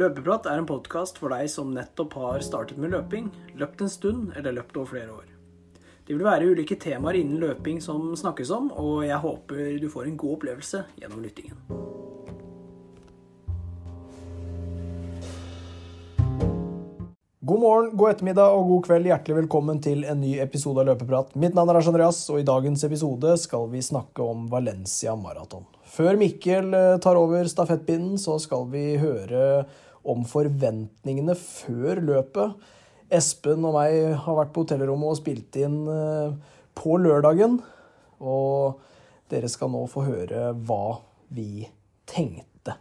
Løpeprat er en podkast for deg som nettopp har startet med løping, løpt en stund eller løpt over flere år. Det vil være ulike temaer innen løping som snakkes om, og jeg håper du får en god opplevelse gjennom lyttingen. God morgen, god ettermiddag og god kveld. Hjertelig velkommen til en ny episode av Løpeprat. Mitt navn er Lars Andreas, og i dagens episode skal vi snakke om Valencia Marathon. Før Mikkel eh, tar over stafettpinnen, så skal vi høre om forventningene før løpet. Espen og meg har vært på hotellrommet og spilt inn eh, på lørdagen. Og dere skal nå få høre hva vi tenkte.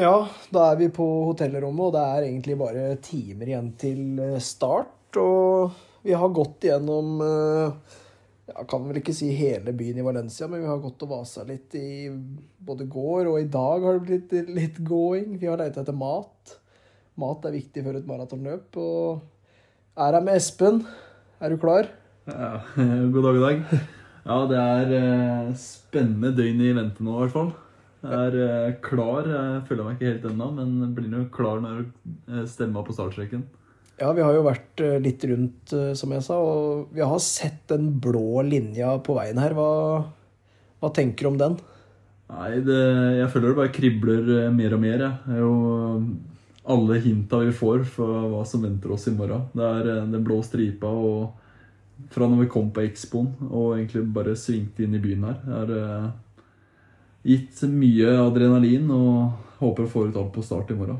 Ja, da er vi på hotellrommet, og det er egentlig bare timer igjen til eh, start. Og vi har gått igjennom eh, Jeg kan vel ikke si hele byen i Valencia, men vi har gått og vasa litt i både går og i dag har det blitt litt gåing. Vi har leita etter mat. Mat er viktig før et maratonløp. Og er her med Espen. Er du klar? Ja, god dag, god dag. Ja, det er eh, spennende døgn i vente nå, i hvert fall. Jeg er eh, klar. Jeg føler meg ikke helt ennå, men blir nå klar når jeg steller på startstreken. Ja, vi har jo vært eh, litt rundt, eh, som jeg sa, og vi har sett den blå linja på veien her. Hva, hva tenker du om den? Nei, det, jeg føler det bare kribler eh, mer og mer. Jeg. Det er jo alle hinta vi får for hva som venter oss i morgen. Det er den blå stripa og fra når vi kom på Expoen og egentlig bare svingte inn i byen her. Det er gitt mye adrenalin og håper å få ut alt på start i morgen.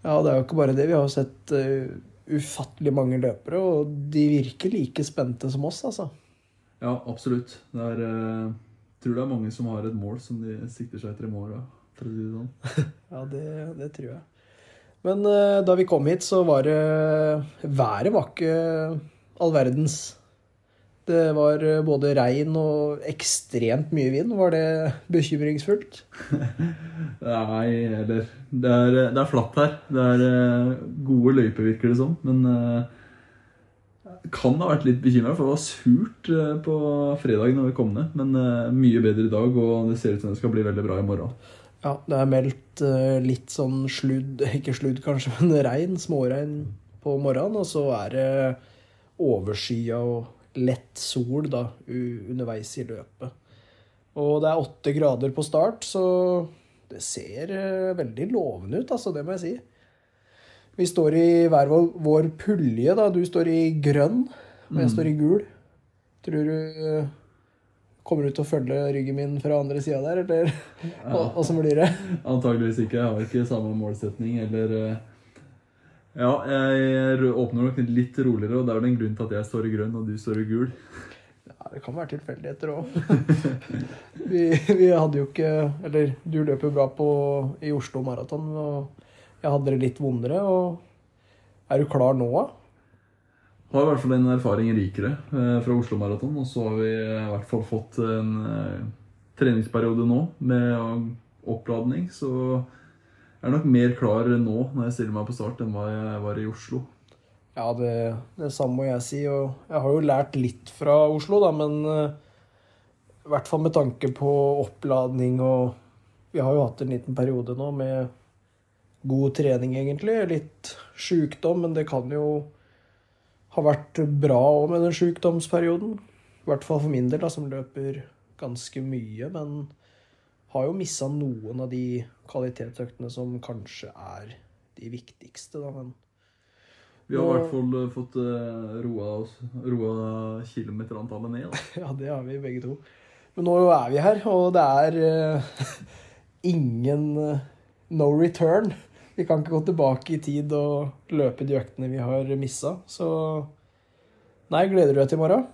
Ja, det er jo ikke bare det. Vi har sett ufattelig mange løpere, og de virker like spente som oss, altså. Ja, absolutt. Det er, jeg tror det er mange som har et mål som de sikter seg etter i morgen. Sånn. Ja, det, det tror jeg. Men uh, da vi kom hit, så var det Været var ikke all verdens. Det var uh, både regn og ekstremt mye vind. Var det bekymringsfullt? Nei, eller det er, det er flatt her. Det er eh, gode løyper, virker det som. Men uh, kan ha vært litt bekymra, for det var surt eh, på fredag når vi kom ned. Men uh, mye bedre i dag, og det ser ut som det skal bli veldig bra i morgen. Ja, det er meldt uh, litt sånn sludd, ikke sludd kanskje, men regn, småregn på morgenen. Og så er det overskya og lett sol da, underveis i løpet. Og det er åtte grader på start, så det ser uh, veldig lovende ut, altså, det må jeg si. Vi står i hver vår, pulje, da. Du står i grønn, og jeg Mm. står i gul. Tror du uh, Kommer du til å følge ryggen min fra andre sida der, eller Ja. som blir det? Antageligvis ikke. Jeg har ikke samme målsetning eller eh, Ja, jeg åpner nok litt roligere, og det er vel en grunn til at jeg står i grønn og du står i gul. Ja, det kan være tilfeldigheter òg. vi, vi hadde jo ikke Eller du løp jo bra på, i Oslo Maraton, og jeg hadde det litt vondere. Og er du klar nå, da? Har i hvert fall en erfaring rikere eh, fra Oslo Maraton, og så har vi i hvert fall fått en eh, treningsperiode nå med oppladning, så jeg er nok mer klar nå når jeg stiller meg på start enn hva jeg var i Oslo. Ja, det, det samme må jeg si. Og jeg har jo lært litt fra Oslo, da, men eh, i hvert fall med tanke på oppladning og Vi har jo hatt en liten periode nå med god trening, egentlig. Litt sjukdom, men det kan jo ha vært bra òg med den sjukdomsperioden. I hvert fall for min del, da, som løper ganske mye, men har jo missa noen av de kvalitetsøktene som kanskje er de viktigste, da, men Vi har i hvert fall eh, fått eh, roa, oss, roa kilometerantallet ned. Da. Ja, det har vi begge to. Men nå er vi her, og det er uh, ingen uh, no return. Vi kan ikke gå tilbake i tid og løpe de øktene vi har missa. Så Nei, gleder du deg til i morgen?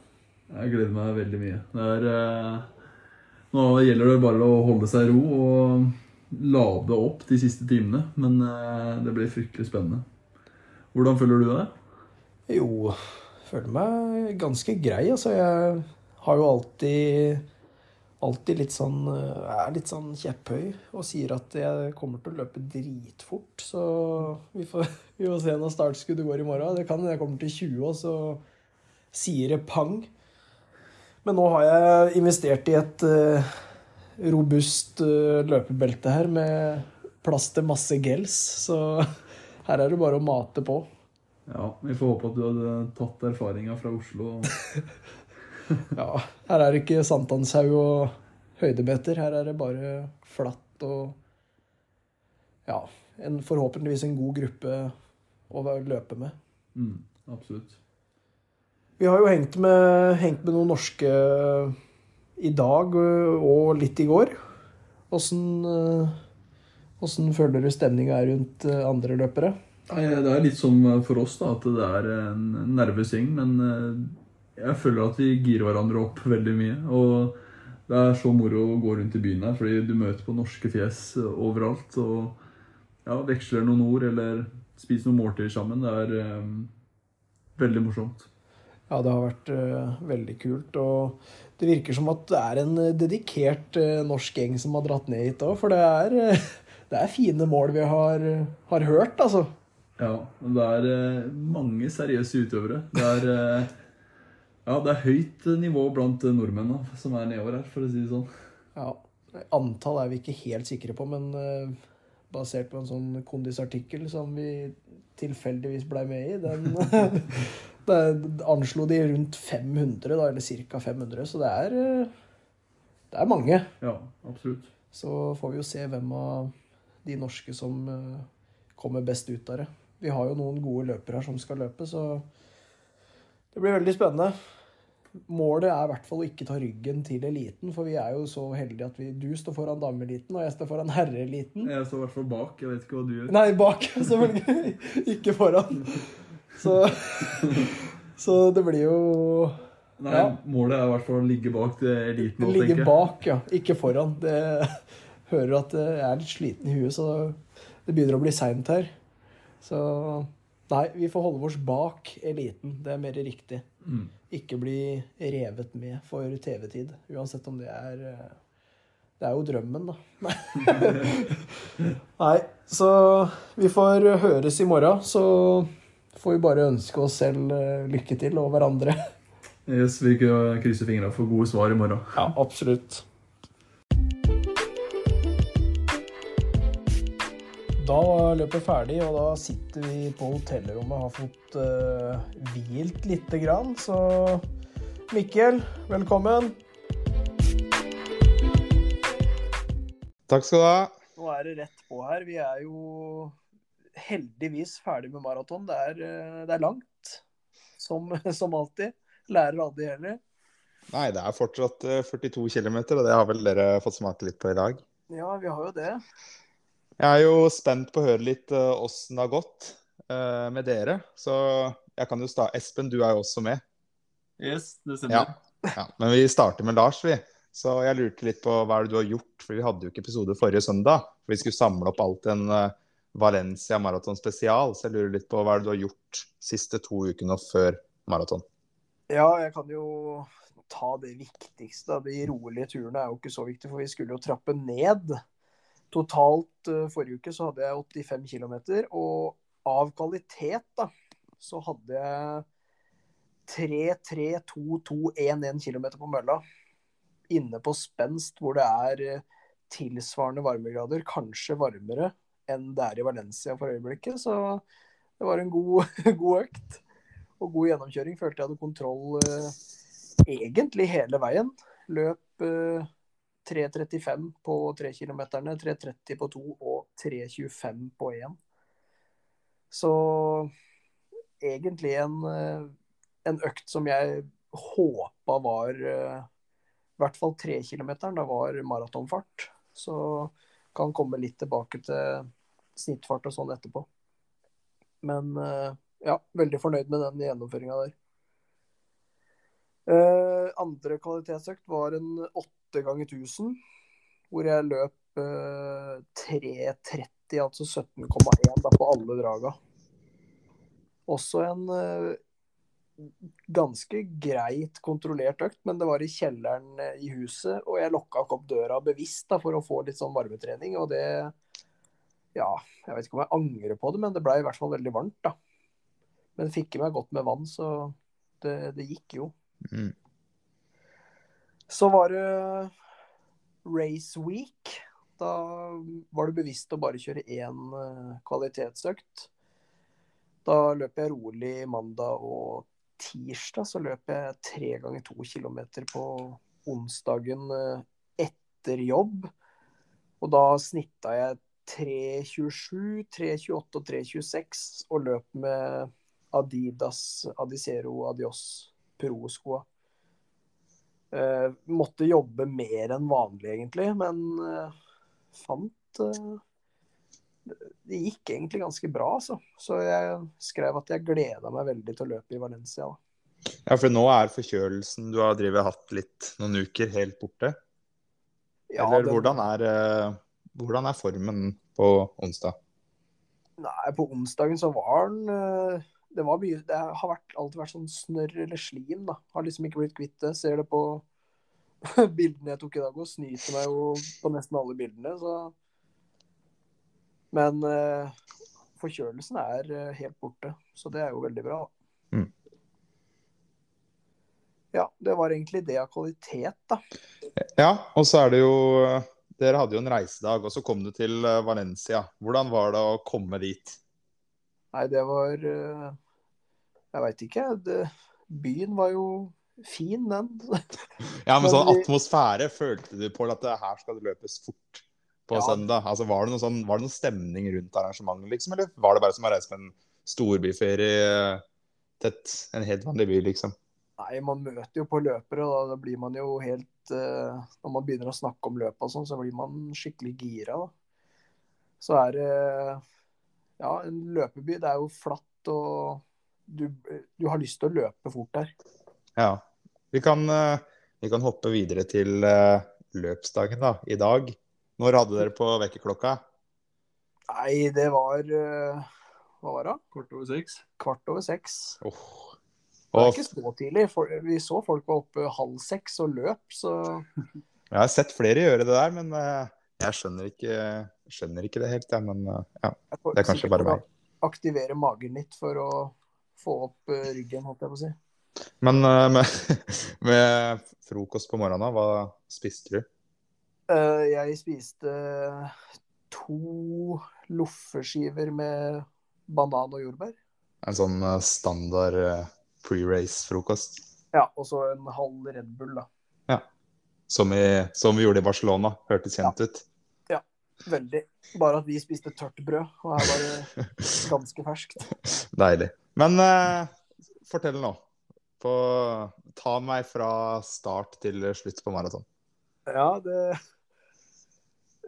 Jeg gleder meg veldig mye. Det er, eh, nå gjelder det bare å holde seg i ro og lade opp de siste timene, men eh, det blir fryktelig spennende. Hvordan føler du deg? Jo, føler meg ganske grei, altså. Jeg har jo alltid Alltid litt sånn eh, Er litt sånn kjepphøy og sier at jeg kommer til å løpe dritfort. Så vi får, vi får se når startskuddet går i morgen. Det kan jeg kommer til 20, og så sier det pang. Men nå har jeg investert i et uh, robust uh, løpebelte her med plass til masse gels, så her er det bare å mate på. Ja, vi får håpe at du hadde tatt erfaringa fra Oslo. Ja, her er det ikke sankthanshaug og høydebeter. Her er det bare flatt og Ja, en, forhåpentligvis en god gruppe å løpe med. Mm, absolutt. Vi har jo hengt med, hengt med noen norske i dag og litt i går. Åssen, åssen føler du stemninga er rundt andre løpere? Det er litt som for oss da, at det er en nervøs gjeng, men eh, jeg føler at vi girer hverandre opp veldig mye. Og det er så moro å gå rundt i byen her, fordi du møter på norske fjes overalt. Og ja, veksler noen ord eller spiser noen måltider sammen. Det er um, veldig morsomt. Ja, det har vært uh, veldig kult. Og det virker som at det er en dedikert uh, norsk gjeng som har dratt ned hit òg. For det er, uh, det er, fine mål vi har, har hørt, altså. Ja, det er mange seriøse utøvere. Det er ja, det er høyt nivå blant nordmenn da, som er nedover her, for å si det sånn. Ja, Antall er vi ikke helt sikre på, men basert på en sånn kondisartikkel som vi tilfeldigvis blei med i, den det anslo de rundt 500, da, eller ca. 500. Så det er, uh, det er mange. Ja, absolutt. Så får vi jo se hvem av de norske som uh, kommer best ut av det. Vi har jo noen gode løpere her som skal løpe, så det blir veldig spennende målet er i hvert fall å ikke ta ryggen til eliten, for vi er jo så heldige at vi, du står foran dameeliten, og jeg står foran herreeliten. Jeg står i hvert fall bak. Jeg vet ikke hva du gjør. Nei, bak, selvfølgelig. ikke foran. Så, så det blir jo Nei, ja. målet er i hvert fall å ligge bak det eliten nå, Ligge bak, ja. Ikke foran. Det hører at jeg er litt sliten i huet, så det begynner å bli seint her. Så nei, vi får holde oss bak eliten. Det er mer riktig. Mm ikke bli revet med for TV-tid. Uansett om det er eh, Det er jo drømmen, da. Nei, så vi får høres i morgen. Så får vi bare ønske oss selv eh, lykke til, og hverandre. Yes, vi krysser fingrene for gode svar i morgen. Ja, absolutt. Da var løpet ferdig, og da sitter vi på hotellrommet og har fått uh, hvilt lite grann. Så Mikkel, velkommen. Takk skal du ha. Nå er det rett på her. Vi er jo heldigvis ferdig med maraton. Det, uh, det, er langt, som, som alltid. Lærer aldri heller. Nei, det er fortsatt 42 uh, km, og det har vel dere fått smake litt på i dag? Ja, vi har jo det. Jeg er jo spent på å høre litt eh, åssen det har gått uh, med dere. Så jeg kan jo starte Espen, du er jo også med. Yes, det stemmer. Ja, ja. Men vi starter med Lars, vi. Så jeg lurte litt på hva er det du har gjort, for vi hadde jo ikke episode forrige søndag. For vi skulle samle opp alt en uh, Valencia maraton spesial. Så jeg lurer litt på hva er det du har gjort siste to ukene før maraton. Ja, jeg kan jo ta det viktigste. De rolige turene er jo ikke så viktige, for vi skulle jo trappe ned. Totalt uh, forrige uke så hadde jeg 85 km, og av kvalitet da, så hadde jeg 3-3-2-2-1-1 km på mølla. Inne på spenst hvor det er uh, tilsvarende varmegrader, kanskje varmere enn det er i Valencia for øyeblikket. Så det var en god, god økt. Og god gjennomkjøring. Følte jeg hadde kontroll eh, egentlig hele veien. Løp 3.35 på 3 km, 3.30 på 2 og 3.25 på 1. Så egentlig en, eh, en økt som jeg håpa var eh, i hvert fall 3 km. Da var maratonfart. Så kan komme litt tilbake til snittfart og sånn etterpå. Men eh, ja, veldig fornøyd med den gjennomføringa der. andre kvalitetsøkt var en 8 8 ganger 1000, hvor jeg løp eh, 3.30, altså 17,1 på alle draga. Også en eh, ganske greit kontrollert økt, men det var i kjelleren eh, i huset, og jeg lokka opp døra bevisst da, for å få litt sånn varmetrening, og det Ja, jeg vet ikke om jeg angrer på det, men det ble i hvert fall veldig varmt, da. Men fikk i meg godt med vann, så det, det gikk jo. Mm. Så var det Race Week. Da var det bevisst å bare kjøre én eh, kvalitetsøkt. Da løp jeg rolig mandag og tirsdag. Så løp jeg tre ganger to kilometer på onsdagen eh, etter jobb. Og da snitta jeg 3.27, 3.28 og 3.26 og løp med Adidas Adicero Adios Pro-skoa. Uh, måtte jobbe mer enn vanlig, egentlig, men uh, fant uh, Det gikk egentlig ganske bra, altså. Så jeg skrev at jeg gleda meg veldig til å løpe i Valencia. Da. Ja, for nå er forkjølelsen du har drevet hatt litt noen uker, helt borte? Ja, Eller den- hvordan, er, eh, hvordan er formen på onsdag? Nei, på onsdagen så var den eh, Det var mye Det har vært, alltid vært sånn snørr eller slim, da. Har liksom ikke blitt kvitt det. Ser det på bildene jeg tok i dag og snyter meg jo på nesten alle bildene, så Men eh, forkjølelsen er eh, helt borte, så det er jo veldig bra. Mm. Ja, det var egentlig det av kvalitet, da. Ja, og så er det jo Dere hadde jo en reisedag, og så kom du til eh, Valencia. Hvordan var det å komme dit? Nei, det var eh, Jeg veit ikke. Det, byen var jo fin, den. Ja, men sånn atmosfære, følte du på at det her skal det løpes fort på Ja. søndag? Altså, var det, sånn, var det noen stemning rundt arrangementet, liksom? Eller var det bare som å reise på en storbyferie til en helt vanlig by, liksom? Nei, man møter jo på løpere, og da, blir man jo helt uh, Når man begynner å snakke om løpet og sånn, så blir man skikkelig gira, da. Så er det Ja, en løpeby, det er jo flatt, og du, du har lyst til å løpe fort der. Ja. Vi kan, uh, vi kan hoppe videre til eh, løpsdagen, da. I dag. Når hadde dere på vekkerklokka? Nei, det var Hva var det? Kvart over seks. Kvart over seks. Åh. Det er ikke så tidlig. Vi så folk var oppe halv seks og løp, så jeg har sett flere gjøre det der, men eh, jeg skjønner ikke, skjønner ikke det helt, jeg. Men eh, ja. Det er kanskje bare meg. Aktivere magen litt for å få opp eh, ryggen, holdt jeg på å si. Men eh, med, med frokost på morgenen, hva spiste du? Eh, jeg spiste to loffeskiver med banan og jordbær. En sånn eh, standard eh, pre-race-frokost? Ja, og så en halv Red Bull, da. Som, i- som vi gjorde i Barcelona. Hørtes kjent ut. Ja, Veldig. Bare at vi spiste tørt brød, og her var det ganske ferskt. Deilig. Men eh, fortell nå. På, ta meg fra start til slutt på maraton. Ja, det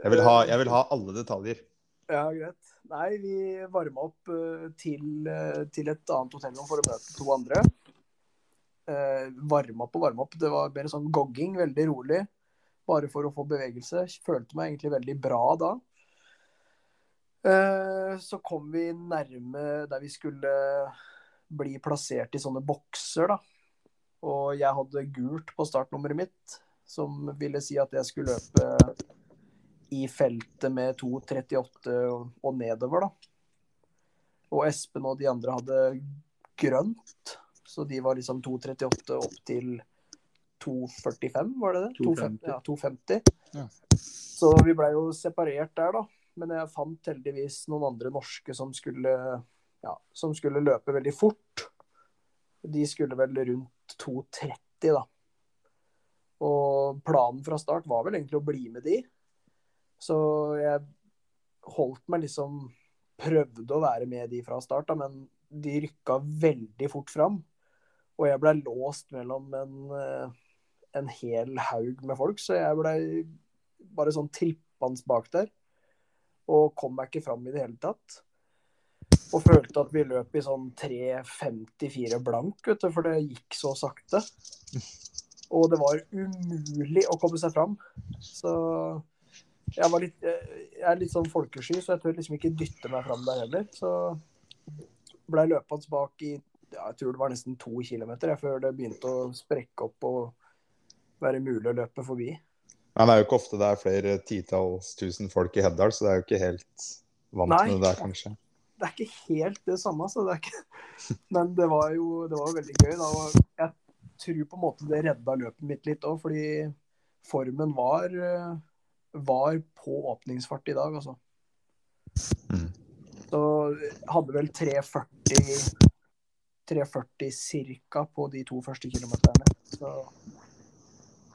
Jeg vil ha, jeg vil ha alle detaljer. Ja, greit. Nei, vi varma opp eh, til, eh, til et annet hotellrom for å møte to andre. Uh, opp og varma opp. Det var mer sånn gogging, veldig rolig. Bare for å få bevegelse. Følte meg egentlig veldig bra da. Så kom vi nærme der vi skulle bli plassert i sånne bokser, da. Og jeg hadde gult på startnummeret mitt, som ville si at jeg skulle løpe i feltet med 2.38 og nedover, da. Og Espen og de andre hadde grønt, så de var liksom 2.38 opp til 2.45, var det det? 2.50. Ja, 2.50. Ja. Så vi blei jo separert der, da. Men jeg fant heldigvis noen andre norske som skulle, ja, som skulle løpe veldig fort. De skulle vel rundt 2.30, da. Og planen fra start var vel egentlig å bli med de. Så jeg holdt meg liksom Prøvde å være med de fra start, da, men de rykka veldig fort fram. Og jeg blei låst mellom en, eh, en hel haug med folk, så jeg blei bare sånn trippende bak der. Og kom meg ikke fram i det hele tatt. Og følte at vi løp i sånn 3.54 blank, vet du, for det gikk så sakte. Og det var umulig å komme seg fram. Så jeg, var litt, jeg er litt sånn folkesky, så jeg tør liksom ikke dytte meg fram der heller. Så blei løpende bak i ja, jeg tror det var nesten to kilometer jeg, før det begynte å sprekke opp og være mulig å løpe forbi. Men det er jo ikke ofte det er flere titalls tusen folk i Heddal, så det er jo ikke helt vant Nei. med det der, kanskje. Det er ikke helt det samme, så det er ikke Men det var jo det var veldig gøy. Da. Jeg tror på en måte det redda løpet mitt litt òg, fordi formen var eh, var på åpningsfart i dag, altså. Mm. Så hadde vel 3.40 3.40 ca. på de to første kilometerne. Så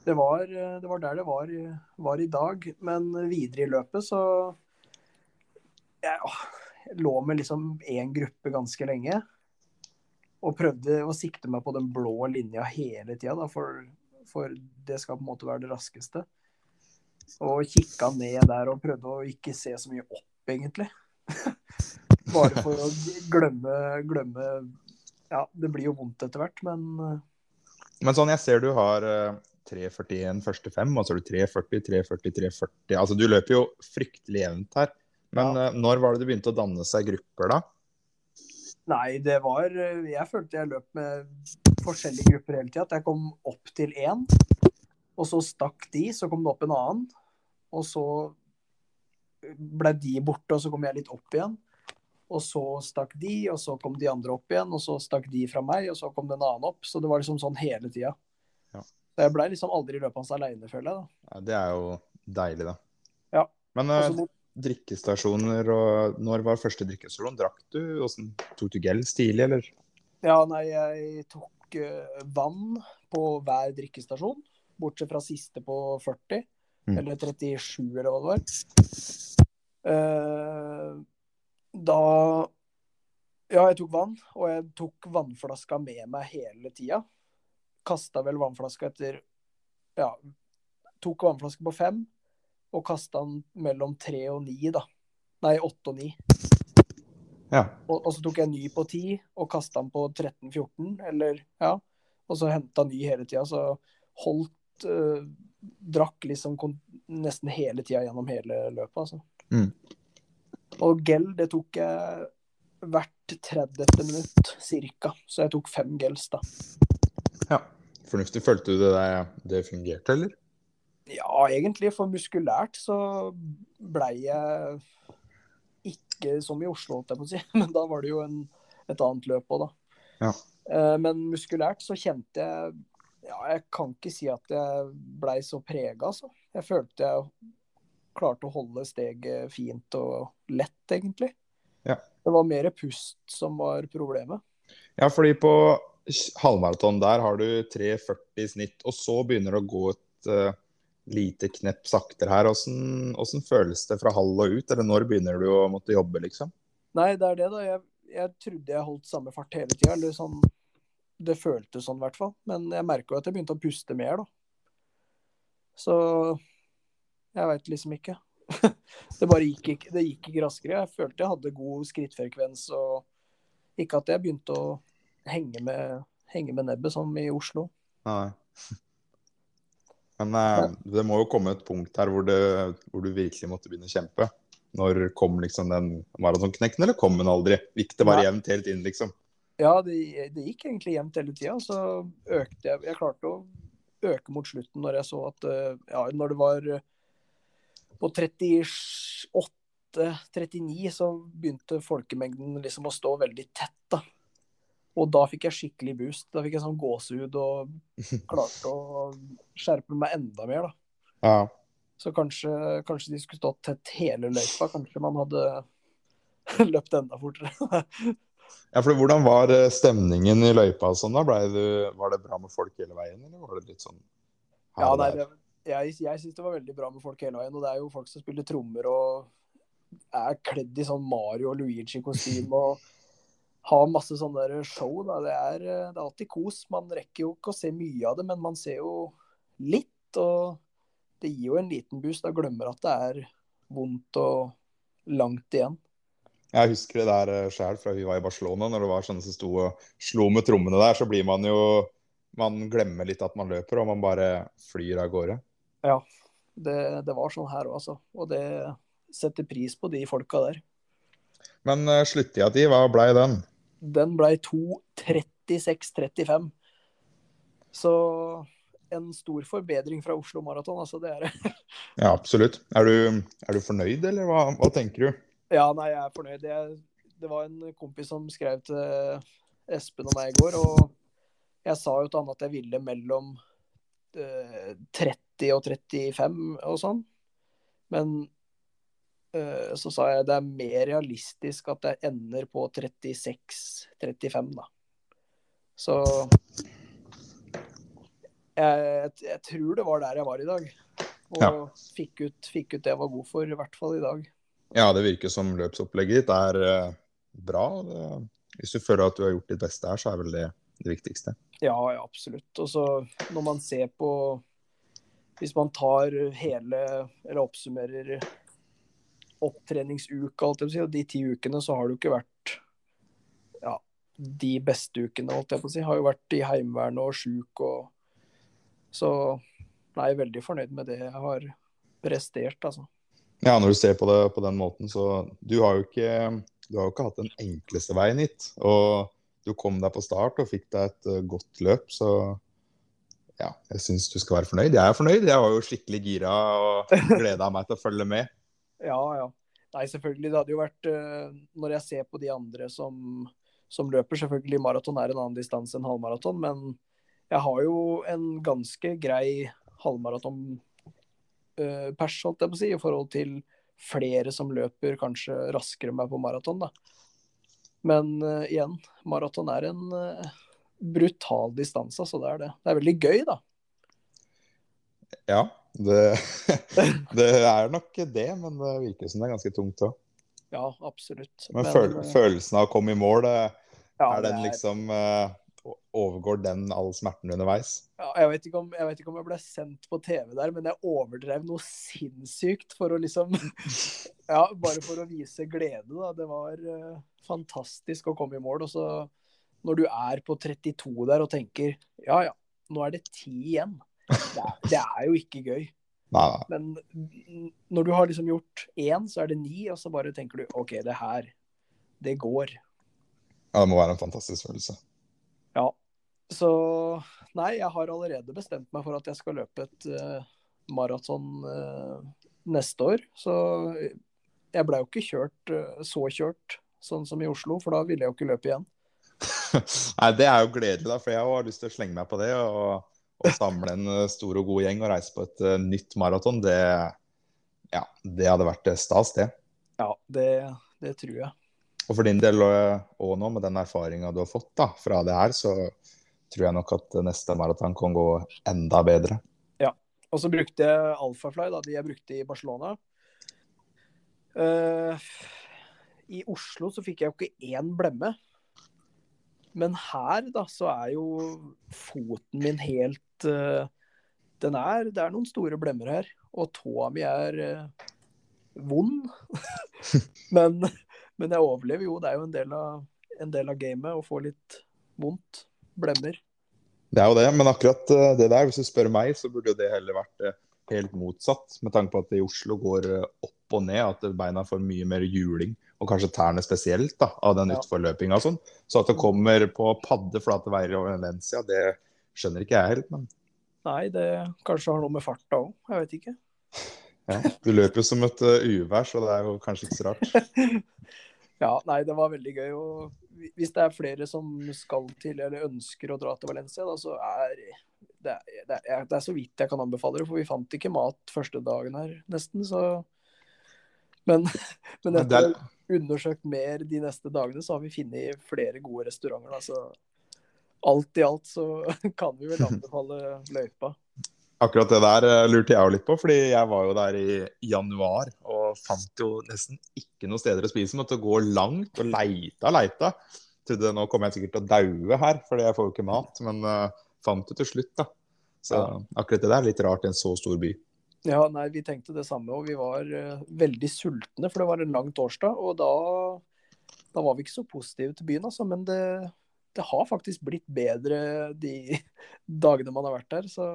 det var, det var der det var, var, i dag. Men videre i løpet så Jeg lå med liksom én gruppe ganske lenge. Og prøvde å sikte meg på den blå linja hele tida, for, for det skal på en måte være det raskeste. Og kikka ned der og prøvde å ikke se så mye opp, egentlig. Bare for å glemme, glemme Ja, det blir jo vondt etter hvert, men Men sånn, jeg ser du har 3.41 første fem, og så har du 3.40, 3.40, 3.40 Altså du løper jo fryktelig jevnt her. Men ja. når var det det begynte å danne seg grupper, da? Nei, det var Jeg følte jeg løp med forskjellige grupper hele tida. At jeg kom opp til én, og så stakk de, så kom det opp en annen. Og så ble de borte, og så kom jeg litt opp igjen. Og så stakk de, og så kom de andre opp igjen, og så stakk de fra meg, og så kom det en annen opp. Så det var liksom sånn hele tida. Ja. Jeg blei liksom aldri løpende aleine, føler jeg. da. Ja, det er jo deilig, da. Ja. Men uh, drikkestasjoner og Når var første drikkestasjon? Drakk du? Hvordan, tok du gels tidlig, eller? Ja, nei, jeg tok uh, vann på hver drikkestasjon. Bortsett fra siste på 40. Mm. Eller 37, eller hva det var. Uh, da Ja, jeg tok vann, og jeg tok vannflaska med meg hele tida. Kasta vel vannflaska etter Ja, tok vannflaske på fem, og kasta den mellom tre og ni, da. Nei, åtte og ni. Ja. Og, og, så tok jeg ny på ti, og kasta den på 13-14, eller ja. Og så henta ny hele tida, så holdt uh, Drakk liksom nesten hele tida gjennom hele løpet, altså. Mm. Og gel, det tok jeg hvert 30. minutt cirka. Så jeg tok fem gels, da. Ja. Fornuftig. Følte du det der, det fungerte, eller? Ja, egentlig. For muskulært så blei jeg ikke som i Oslo, holdt jeg på å si. Men da var det jo en, et annet løp òg, da. Ja. Eh, men muskulært så kjente jeg Ja, jeg kan ikke si at jeg blei så prega, altså. Jeg følte jeg klarte å holde steget fint og lett, egentlig. Ja. Det var mer pust som var problemet. Ja, fordi på halvmaraton der har du 3,40 i snitt, og så begynner det å gå et uh, lite knepp saktere her. Hvordan, hvordan, føles det fra halv og ut, eller når begynner du å måtte jobbe, liksom? Nei, det er det, da. Jeg, jeg trodde jeg holdt samme fart hele tida. Eller sånn Det føltes sånn, i hvert fall. Men jeg merka at jeg begynte å puste mer, da. Så jeg veit liksom ikke. det bare gikk ikke, det gikk ikke raskere. Jeg følte jeg hadde god skrittfrekvens, og ikke at jeg begynte å henge med, henge med nebbet som i Oslo. Nei. Men eh, det må jo komme et punkt her hvor, det, hvor, du virkelig måtte begynne å kjempe. Når kom liksom den maratonknekken, eller kom den aldri? Gikk det bare jevnt helt inn, liksom? Ja, det, det gikk egentlig jevnt hele tida. Så økte jeg Jeg klarte å øke mot slutten når jeg så at eh, Ja, når det var på 38-39 så begynte folkemengden liksom å stå veldig tett, da. Og da fikk jeg skikkelig boost. Da fikk jeg sånn gåsehud og klarte å skjerpe meg enda mer, da. Ja. Så kanskje, kanskje de skulle stått tett hele løypa. Kanskje man hadde løpt enda fortere. Ja, for Hvordan var eh, stemningen i løypa? og sånn da? Du, var det bra med folk hele veien, eller var det litt sånn Ja, nei, det, jeg, jeg syns det var veldig bra med folk hele veien. Og det er jo folk som spiller trommer og er kledd i sånn Mario og Luigi-kostyme og har masse sånne show. Da. Det, er, det er alltid kos. Man rekker jo ikke å se mye av det, men man ser jo litt. Og det gir jo en liten boost. Da glemmer at det er vondt og langt igjen. Jeg husker det der eh, sjøl fra vi var i Barcelona, når det var sånne som sto og slo med trommene der. Så blir man jo Man glemmer litt at man løper, og man bare flyr av gårde. Ja, det, det var sånn her òg, altså. Og det setter pris på de folka der. Men uh, sluttida di, hva blei den? Den blei 2.36,35. Så en stor forbedring fra Oslo Maraton, altså. Det er det. ja, absolutt. Er du, er du fornøyd, eller hva, hva, tenker du? Ja, nei, jeg er fornøyd. Jeg, det var en kompis som skrev til Espen og meg i går, og jeg sa jo til han at jeg ville mellom 30 eh, og 35 og sånn. Men uh, så sa jeg det er mer realistisk at jeg ender på 36-35, da. Så jeg, jeg tror det var der jeg var i dag. Og Ja. fikk, ut, fikk ut det jeg var god for, i hvert fall i dag. Ja, det virker som løpsopplegget ditt er eh, bra. Hvis du føler at du har gjort ditt beste her, så er vel det det viktigste. Ja, ja, absolutt. Og så når man ser på Hvis man tar hele, eller oppsummerer opptreningsuka, alt jeg si, og de ti ukene, så har det jo ikke vært ja, de beste ukene, alt jeg på si. Har jo vært i Heimevernet og sjuk og Så nei, jeg er veldig fornøyd med det jeg har prestert, altså. Ja, når du ser på det på den måten, så Du har jo ikke, har jo ikke hatt den enkleste veien hit. Og du kom deg på start og fikk deg et eh, godt løp, så ja, jeg syns du skal være fornøyd. Jeg er fornøyd. Jeg var jo skikkelig gira og gleda meg til å følge med. Ja, ja. Nei, selvfølgelig. Det hadde jo vært eh, Når jeg ser på de andre som, som løper, selvfølgelig maraton er en annen distanse enn halvmaraton, men jeg har jo en ganske grei halvmaraton eh, pers, holdt jeg på å si, i forhold til flere som løper kanskje raskere enn meg på maraton, da. Men uh, igjen, maraton er en uh, brutal distanse, så det er det. Det er veldig gøy, da. Ja, det, det er nok det, men det virker som det er ganske tungt òg. Ja, absolutt. Men, eh, følelsen av å komme i mål, ja, er den liksom eh, Overgår den all smerten underveis? Ja, jeg, vet ikke om, jeg vet ikke om jeg ble sendt på TV der, men jeg overdrev noe sinnssykt for å liksom Ja, bare for å vise glede, da. Det var uh, fantastisk å komme i mål. Og så når du er på 32 der og tenker ja ja, nå er det ti igjen. Det er, det er jo ikke gøy. Nei, nei. Men når du har liksom gjort én, så er det ni, og så bare tenker du OK, det her, det går. Ja, det må være en fantastisk følelse. Så nei, jeg har allerede bestemt meg for at jeg skal løpe et uh, maraton uh, neste år. Så jeg ble jo ikke kjørt uh, så kjørt sånn som i Oslo, for da ville jeg jo ikke løpe igjen. Nei, Det er jo gledelig, da, for jeg har lyst til å slenge meg på det. Og, å samle en eh, stor og god gjeng og reise på et uh, nytt maraton. Det, ja, det hadde vært eh, stas, det. Ja, det, det tror jeg. Og for din del òg nå, med den erfaringa du har fått da, fra det her, så tror jeg nok at neste maraton kan gå enda bedre. Ja. Og så brukte jeg Alphafly, da, de jeg brukte i Barcelona. Uh, I Oslo så fikk jeg jo ikke én blemme. Men her, da, så er jo foten min helt uh, Den er Det er noen store blemmer her. Og tåa mi er uh, vond. men, men jeg overlever jo. Det er jo en del av, en del av gamet å få litt vondt. Blemmer. Det er jo det, men akkurat eh, det der, hvis du spør meg, så burde jo det heller vært eh, helt motsatt. Med tanke på at det i Oslo går eh, opp og ned, at beina får mye mer juling. Og kanskje tærne spesielt, da, av den Ja. utforløpinga og sånn. Så at det kommer på padde flate veier over Valencia, det skjønner ikke jeg helt. Men Nei, det kanskje har noe med farta òg. Jeg vet ikke. ja, du løper jo som et uvær, så det er jo kanskje ikke så rart. Ja, nei, det var veldig gøy. Og hvis det er flere som skal til eller ønsker å dra til Valencia, da, så er det, det, er, det er så vidt jeg kan anbefale det. For vi fant ikke mat første dagen her, nesten. Så Men, men etter er- å ha undersøkt mer de neste dagene, så har vi funnet flere gode restauranter. Da, så alt i alt så kan vi vel anbefale løypa. Akkurat det der eh, lurte jeg jo litt på, fordi jeg var jo der i januar og fant jo nesten ikke noen steder å spise. Måtte gå langt og leita leita. Trodde nå kommer jeg sikkert til å daue her, fordi jeg får jo ikke mat. Men uh, fant det til slutt, da. Så Ja. akkurat det der er litt rart i en så stor by. Ja, nei, vi tenkte det samme, og vi var uh, veldig sultne, for det var en lang torsdag. Og da, da var vi ikke så positive til byen, altså. Men det, det har faktisk blitt bedre de dagene man har vært der. Så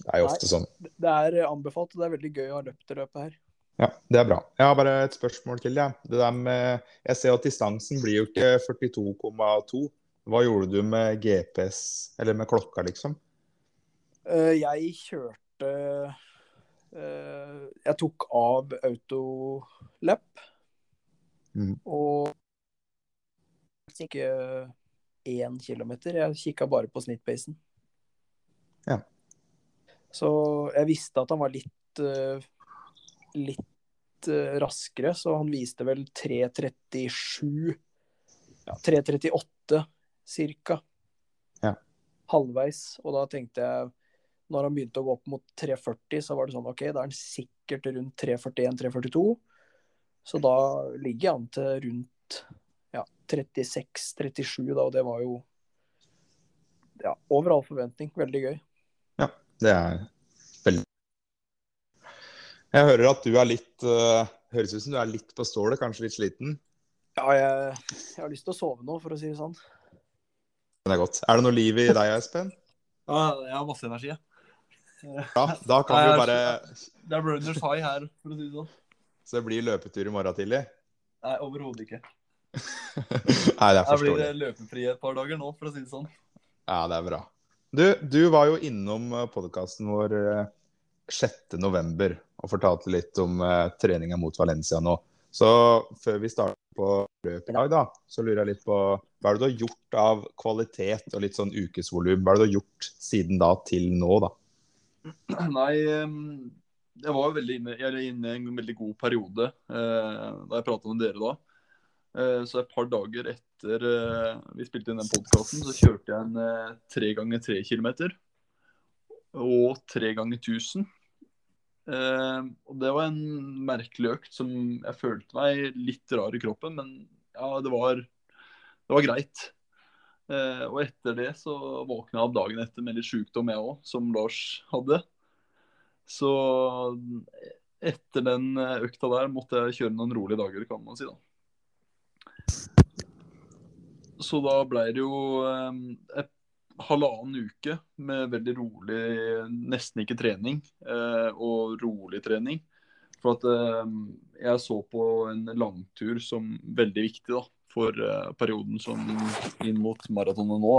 Det er jo ofte sånn. det er anbefalt, og det er veldig gøy å ha løpt det løpet her. Ja, det er bra. Jeg har bare et spørsmål til. Ja. Det der med, jeg ser at distansen blir jo ikke 42,2. Hva gjorde du med GPS, eller med klokka, liksom? Eh, Jeg kjørte eh, Jeg tok av autolap. Mm. Og ikke én kilometer. Jeg kikka bare på snittpacen. Ja. Så jeg visste at han var litt eh, litt eh, raskere, så han viste vel 3.37 ja, 3.38 cirka. Ja. Halvveis. Og da tenkte jeg, når han begynte å gå opp mot 3.40, så var det sånn OK, da er han sikkert rundt 3.41-3.42. Så da ligger han til rundt ja, 36-37, da, og det var jo ja, over all forventning. Veldig gøy. Ja, det er veldig Jeg hører at du er litt uh, Høres ut som du er litt på stålet, kanskje litt sliten? Ja, jeg, jeg har lyst til å sove nå, for å si det sånn. Det er godt. Er det noe liv i deg, Espen? Ja, jeg har masse energi. jeg. Ja, da kan vi jo bare Det er Brunders high her, for å si det sånn. Så det blir løpetur i morgen tidlig? Nei, overhodet ikke. Nei, det er forståelig. Jeg blir løpefri et par dager nå, for å si det sånn. Ja, det er bra. Du, du var jo innom podkasten vår eh, 6. november og fortalte litt om uh, treninga mot Valencia nå. Så før vi starter på løpet i dag, da, så lurer jeg litt på hva er det du har gjort av kvalitet og litt sånn ukesvolum? Hva er det du har gjort siden da til nå, da? Nei, jeg var jo inne, inne i en veldig god periode eh, da jeg pratet med dere da. Eh, så et par dager etter eh, vi spilte inn den podkasten, så kjørte jeg en eh, tre ganger tre kilometer. Og tre ganger 1000. Eh, og det var en merkelig økt som jeg følte meg litt rar i kroppen, men ja, det var, det var greit. Og etter det så våkna jeg opp dagen etter med litt sykdom, jeg òg, som Lars hadde. Så etter den økta der måtte jeg kjøre noen rolige dager, kan man si. da. Så da ble det jo eh, halvannen uke med veldig rolig, nesten ikke trening, eh, og rolig trening. For at eh, jeg så på en langtur som veldig viktig da, for eh, perioden som inn mot maratonet nå.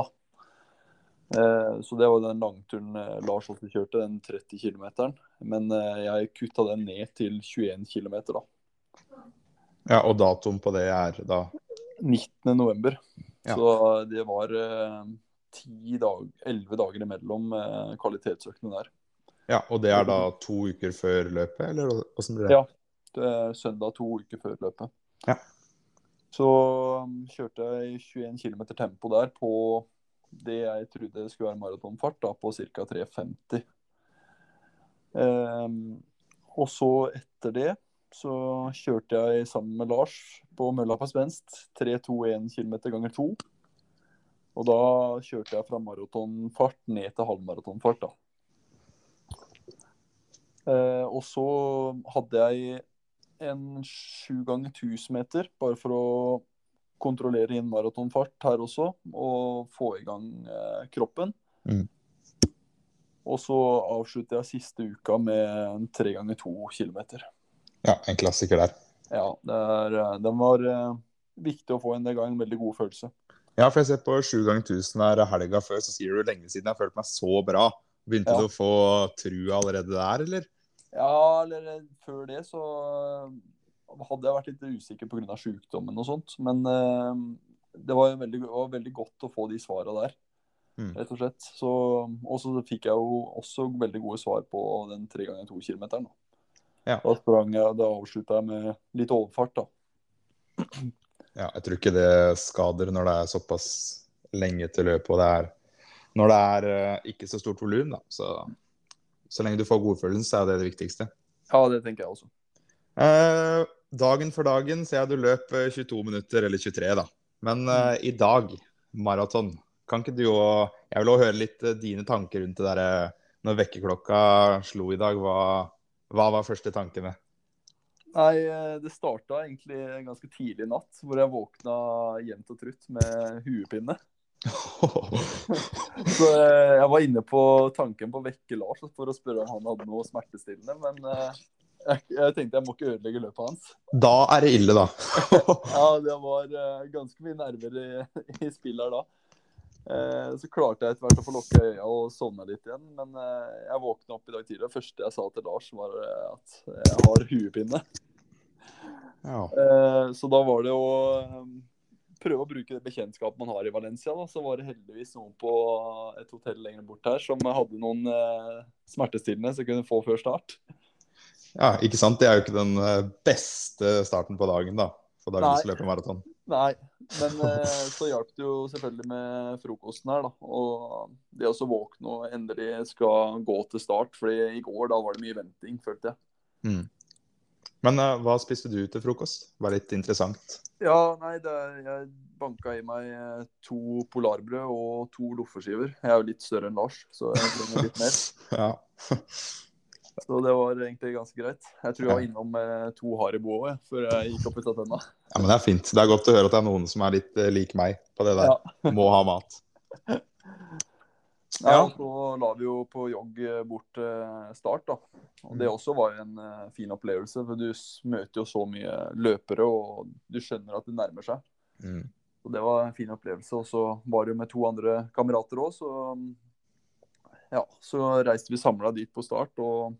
Eh, så det var den langturen eh, Lars også kjørte, den 30 km. Men jeg kutta den ned til 21 km, da. Ja, Og datoen på det er da 19. november. Ja. Så det var eh, 10 dag, 11 dager imellom eh, kvalitetsøktene der. Ja, og det er da to uker før løpet, eller åssen blir det? Ja. Det er søndag to uker før løpet. Ja. Så um, kjørte jeg 21 km tempo der på det jeg trodde skulle være maratonfart, da, på ca. 3,50. Um, og så etter det så kjørte jeg sammen med Lars på mølla på svensk 3-2-1 km ganger 2. Og da kjørte jeg fra maratonfart ned til halvmaratonfart, da. Eh, og så hadde jeg en sju ganger 1000 meter, bare for å kontrollere inn maratonfart her også, og få i gang eh, kroppen. Mm. Og så avslutter jeg siste uka med en tre ganger to kilometer. Ja, en klassiker der. Ja, det er, eh, den var uh, viktig å få inn. del gang. en veldig god følelse. Ja, for jeg ser på 7 ganger 1000 her helga før, så sier du lenge siden jeg har følt meg så bra. Begynte Ja. du å få trua allerede der, eller? Ja, eller eh, før det så hadde jeg vært litt usikker pga. sykdommen og sånt. Men uh, det var, veldig, var veldig godt å få de svara der, Mm. rett og slett. Så, og så fikk jeg jo også veldig gode svar på den tre ganger to kilometeren. Da. Ja. da sprang jeg, da avslutta jeg med litt overfart, da. Ja, jeg tror ikke det skader når det er såpass lenge til løpet, og det er når det er eh, ikke så stort volum, da. Så, så lenge du får godfølelsen, så er det det viktigste. Ja, det tenker jeg også. Eh, dagen for dagen ser jeg du løp eh, 22 minutter, eller 23, da. Men eh, i dag, maraton, kan ikke du òg Jeg vil òg høre litt eh, dine tanker rundt det derre Når vekkerklokka slo i dag, hva, hva var første tankene? Nei, eh, det starta egentlig ganske tidlig i natt, hvor jeg våkna jevnt og trutt med huepinne. Så eh, jeg var inne på tanken på å vekke Lars for å spørre om han hadde noe smertestillende, men eh, jeg, jeg tenkte jeg må ikke ødelegge løpet hans. Da er det ille, da. Ja, det var ganske mye nerver i, i spill her da. Eh, så klarte jeg etter hvert å få lukke øya og sovne litt igjen, men eh, jeg våkna opp i dag tidlig, og det første jeg sa til Lars var eh, at jeg har huepinne. Ja. Eh, så da var det å prøve å bruke det bekjentskapet man har i Valencia. Da. Så var det heldigvis noen på et hotell lenger bort her som hadde noen smertestillende som kunne få før start. Ja, ikke sant? Det er jo ikke den beste starten på dagen, da. For da har vi Nei. men eh, så hjalp det jo selvfølgelig med frokosten her, da. Og det å våkne og endelig skal gå til start. fordi i går da var det mye venting, følte jeg. Mm. Men eh, hva spiste du til frokost? Det var litt interessant. Ja, nei, det jeg banka i meg eh, to polarbrød og to loffeskiver. Jeg er jo litt større enn Lars, så jeg trenger litt mer. Ja. Så det var egentlig ganske greit. Jeg tror jeg var innom eh, to Haribo òg, før jeg gikk opp i tenna. ja, men det er fint. Det er godt å høre at det er noen som er litt eh, lik meg på det der. Ja. Må ha mat. Ja, Ja. så la vi jo på jogg eh, bort start, da. Og det også var en eh, fin opplevelse, for du møter jo så mye løpere, og du skjønner at det nærmer seg. Mm. Så det var en fin opplevelse. Og så var det jo med to andre kamerater òg, så ja, så reiste vi samla dit på start, og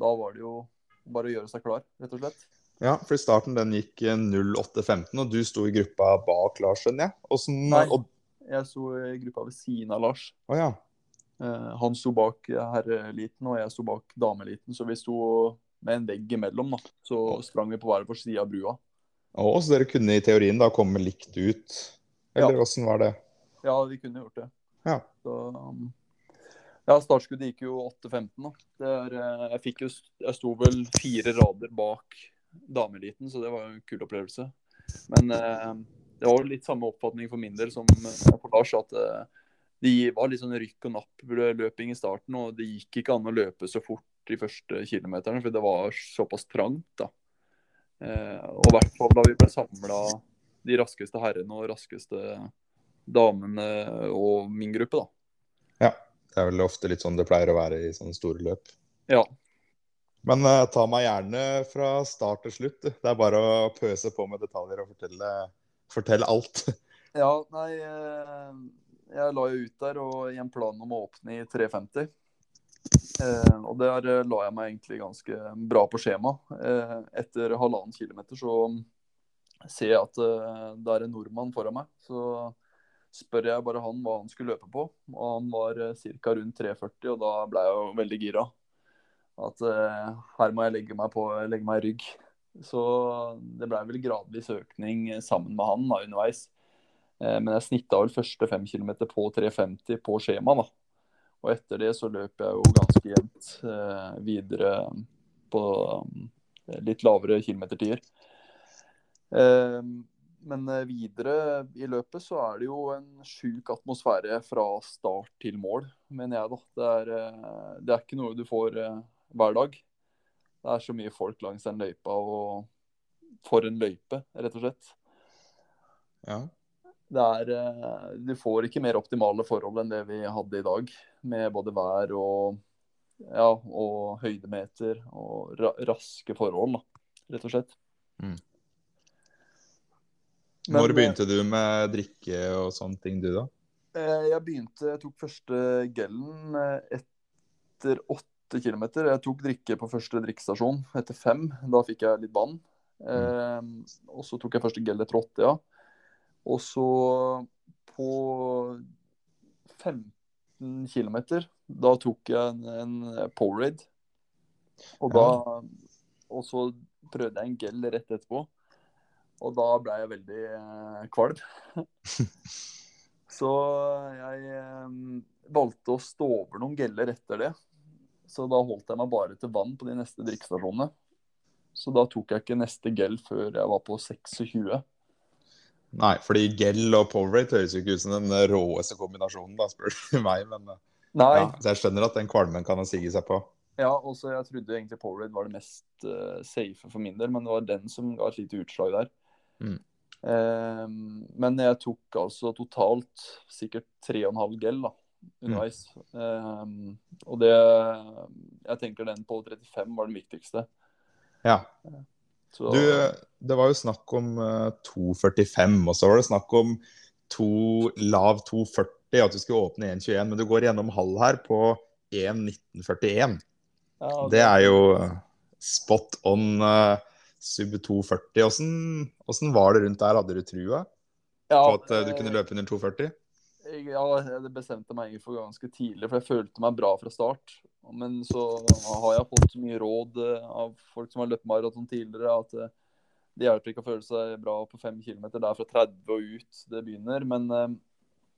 da var det jo bare å gjøre seg klar, rett og slett. Ja, for starten den gikk eh, 08.15, og du sto i gruppa bak Lars, skjønner jeg. Sånn, Nei. og... Jeg sto i gruppa ved siden av Lars. Oh, ja. Eh, Han sto bak herreeliten, og jeg sto bak dameeliten. Så vi sto med en vegg imellom. da. Så sprang vi på hver vår side av brua. Å, så dere kunne i teorien da komme likt ut? Eller åssen var det? Ja, vi kunne gjort det. Ja. Så, um, ja, startskuddet gikk jo 8.15. da. Det er, eh, jeg, fikk jo, jeg sto vel fire rader bak dameeliten, så det var jo en kul opplevelse. Men eh, det var jo litt samme oppfatning for min del som eh, for Lars, at eh, det var litt sånn rykk og napp-løping i starten, og det gikk ikke an å løpe så fort de første kilometerne, for det var såpass trangt. da. Eh, og i hvert fall da vi ble samla, de raskeste herrene og raskeste damene og min gruppe, da. Det er vel ofte litt sånn det pleier å være i sånne store løp. Ja. Men uh, ta meg gjerne fra start til slutt. Det er bare å pøse på med detaljer og fortelle, fortelle alt. Ja, nei eh, Jeg la jo ut der og i en plan om å åpne i 350. Eh, og der eh, la jeg meg egentlig ganske bra på skjema. Eh, etter halvannen kilometer så ser jeg at eh, det er en nordmann foran meg. Så spør jeg bare han hva han skulle løpe på. Og han var eh, ca. rundt 3,40, og da ble jeg jo veldig gira. At eh, her må jeg legge meg, på, legge meg i rygg. Så det ble vel gradvis økning sammen med han da, underveis. Eh, Men jeg snitta vel første fem kilometer på 3,50 på skjema. da. Og etter det så løp jeg jo ganske jevnt eh, videre på um, litt lavere kilometertider. Eh, men eh, videre i løpet så er det jo en sjuk atmosfære fra start til mål, mener jeg. da. Det er, eh, det er ikke noe du får eh, hver dag. Det er så mye folk langs den løypa, og for en løype, rett og slett. Ja. Det er, du får ikke mer optimale forhold enn det vi hadde i dag, med både vær og, ja, og høydemeter og ra raske forhold, da, rett og slett. Mm. Men, Når begynte du med drikke og sånne ting, du da? eh, Jeg begynte, jeg tok første gellen eh, etter åtte kilometer. Jeg tok drikke på første drikkestasjon etter fem. Da fikk jeg litt vann. Eh, og så tok jeg første gell etter åtte, ja. Og så på 15 km, da tok jeg en, en Powerade. Og da Og så prøvde jeg en gel rett etterpå. Og da ble jeg veldig eh, kvalm. så jeg eh, valgte å stå over noen geller etter det. Så da holdt jeg meg bare til vann på de neste drikkestasjonene. Så da tok jeg ikke neste gel før jeg var på 26. Nei, fordi gel og Powerade høres jo ikke ut som den råeste kombinasjonen, da, spør du meg. Men eh, ja, så jeg skjønner at den kvalmen kan ha siget seg på. Ja, også jeg trodde egentlig Powerade var det mest uh, safe for min del, men det var den som ga et lite utslag der. Mm. Eh, men jeg tok altså totalt sikkert 3,5 gel da, underveis. Eh, og det Jeg tenker den på 35 var den viktigste. Ja. Så, Du, det var jo snakk om eh, 2,45, og så var det snakk om to, lav 2,40, at du skulle åpne 1,21, men du går gjennom halv her på 1,1941. ja, Det er jo eh, spot on eh, sub 2,40. Åssen, åssen var det rundt der? Hadde du trua ja, på at eh, du eh, kunne løpe under 2,40? Ja, det bestemte meg for ganske tidlig, for jeg følte meg bra fra start. Men så har jeg fått så mye råd eh, av folk som har løpt maraton tidligere, at eh, det hjelper ikke å føle seg bra på fem km. Det er fra 30 og ut det begynner. Men eh,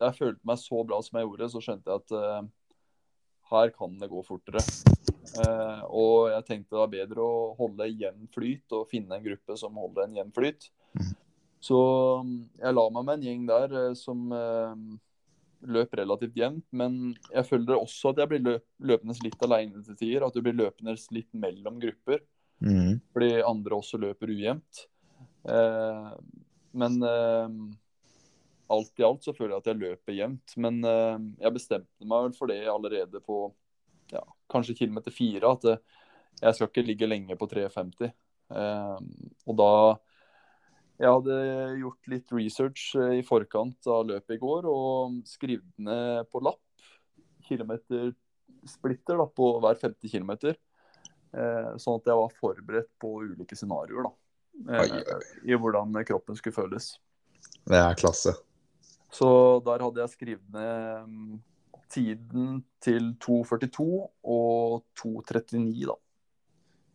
jeg følte meg så bra som jeg gjorde, så skjønte jeg at eh, her kan det gå fortere. Eh, og jeg tenkte det var bedre å holde jevn flyt og finne en gruppe som holder en jevn flyt. Mm. Så mm, jeg la meg med en gjeng der eh, som eh, løp relativt jevnt. Men jeg føler også at jeg blir løp, løpende litt alene til tider. At du blir løpende litt mellom grupper. Mm. Fordi andre også løper ujevnt. Eh, men eh, alt i alt så føler jeg at jeg løper jevnt. Men eh, jeg bestemte meg vel for det allerede på ja, kanskje kilometer fire. At eh, jeg skal ikke ligge lenge på 3,50. Eh, og da Jeg hadde gjort litt research eh, i forkant av løpet i går og skrevet ned på lapp kilometersplitter da, på hver femte kilometer. Eh, sånn at jeg var forberedt på ulike scenarioer. da. Oi, Eh, I hvordan kroppen skulle føles. Det er klasse. Så der hadde jeg skrevet ned mm, tiden til 2.42 og 2.39, da.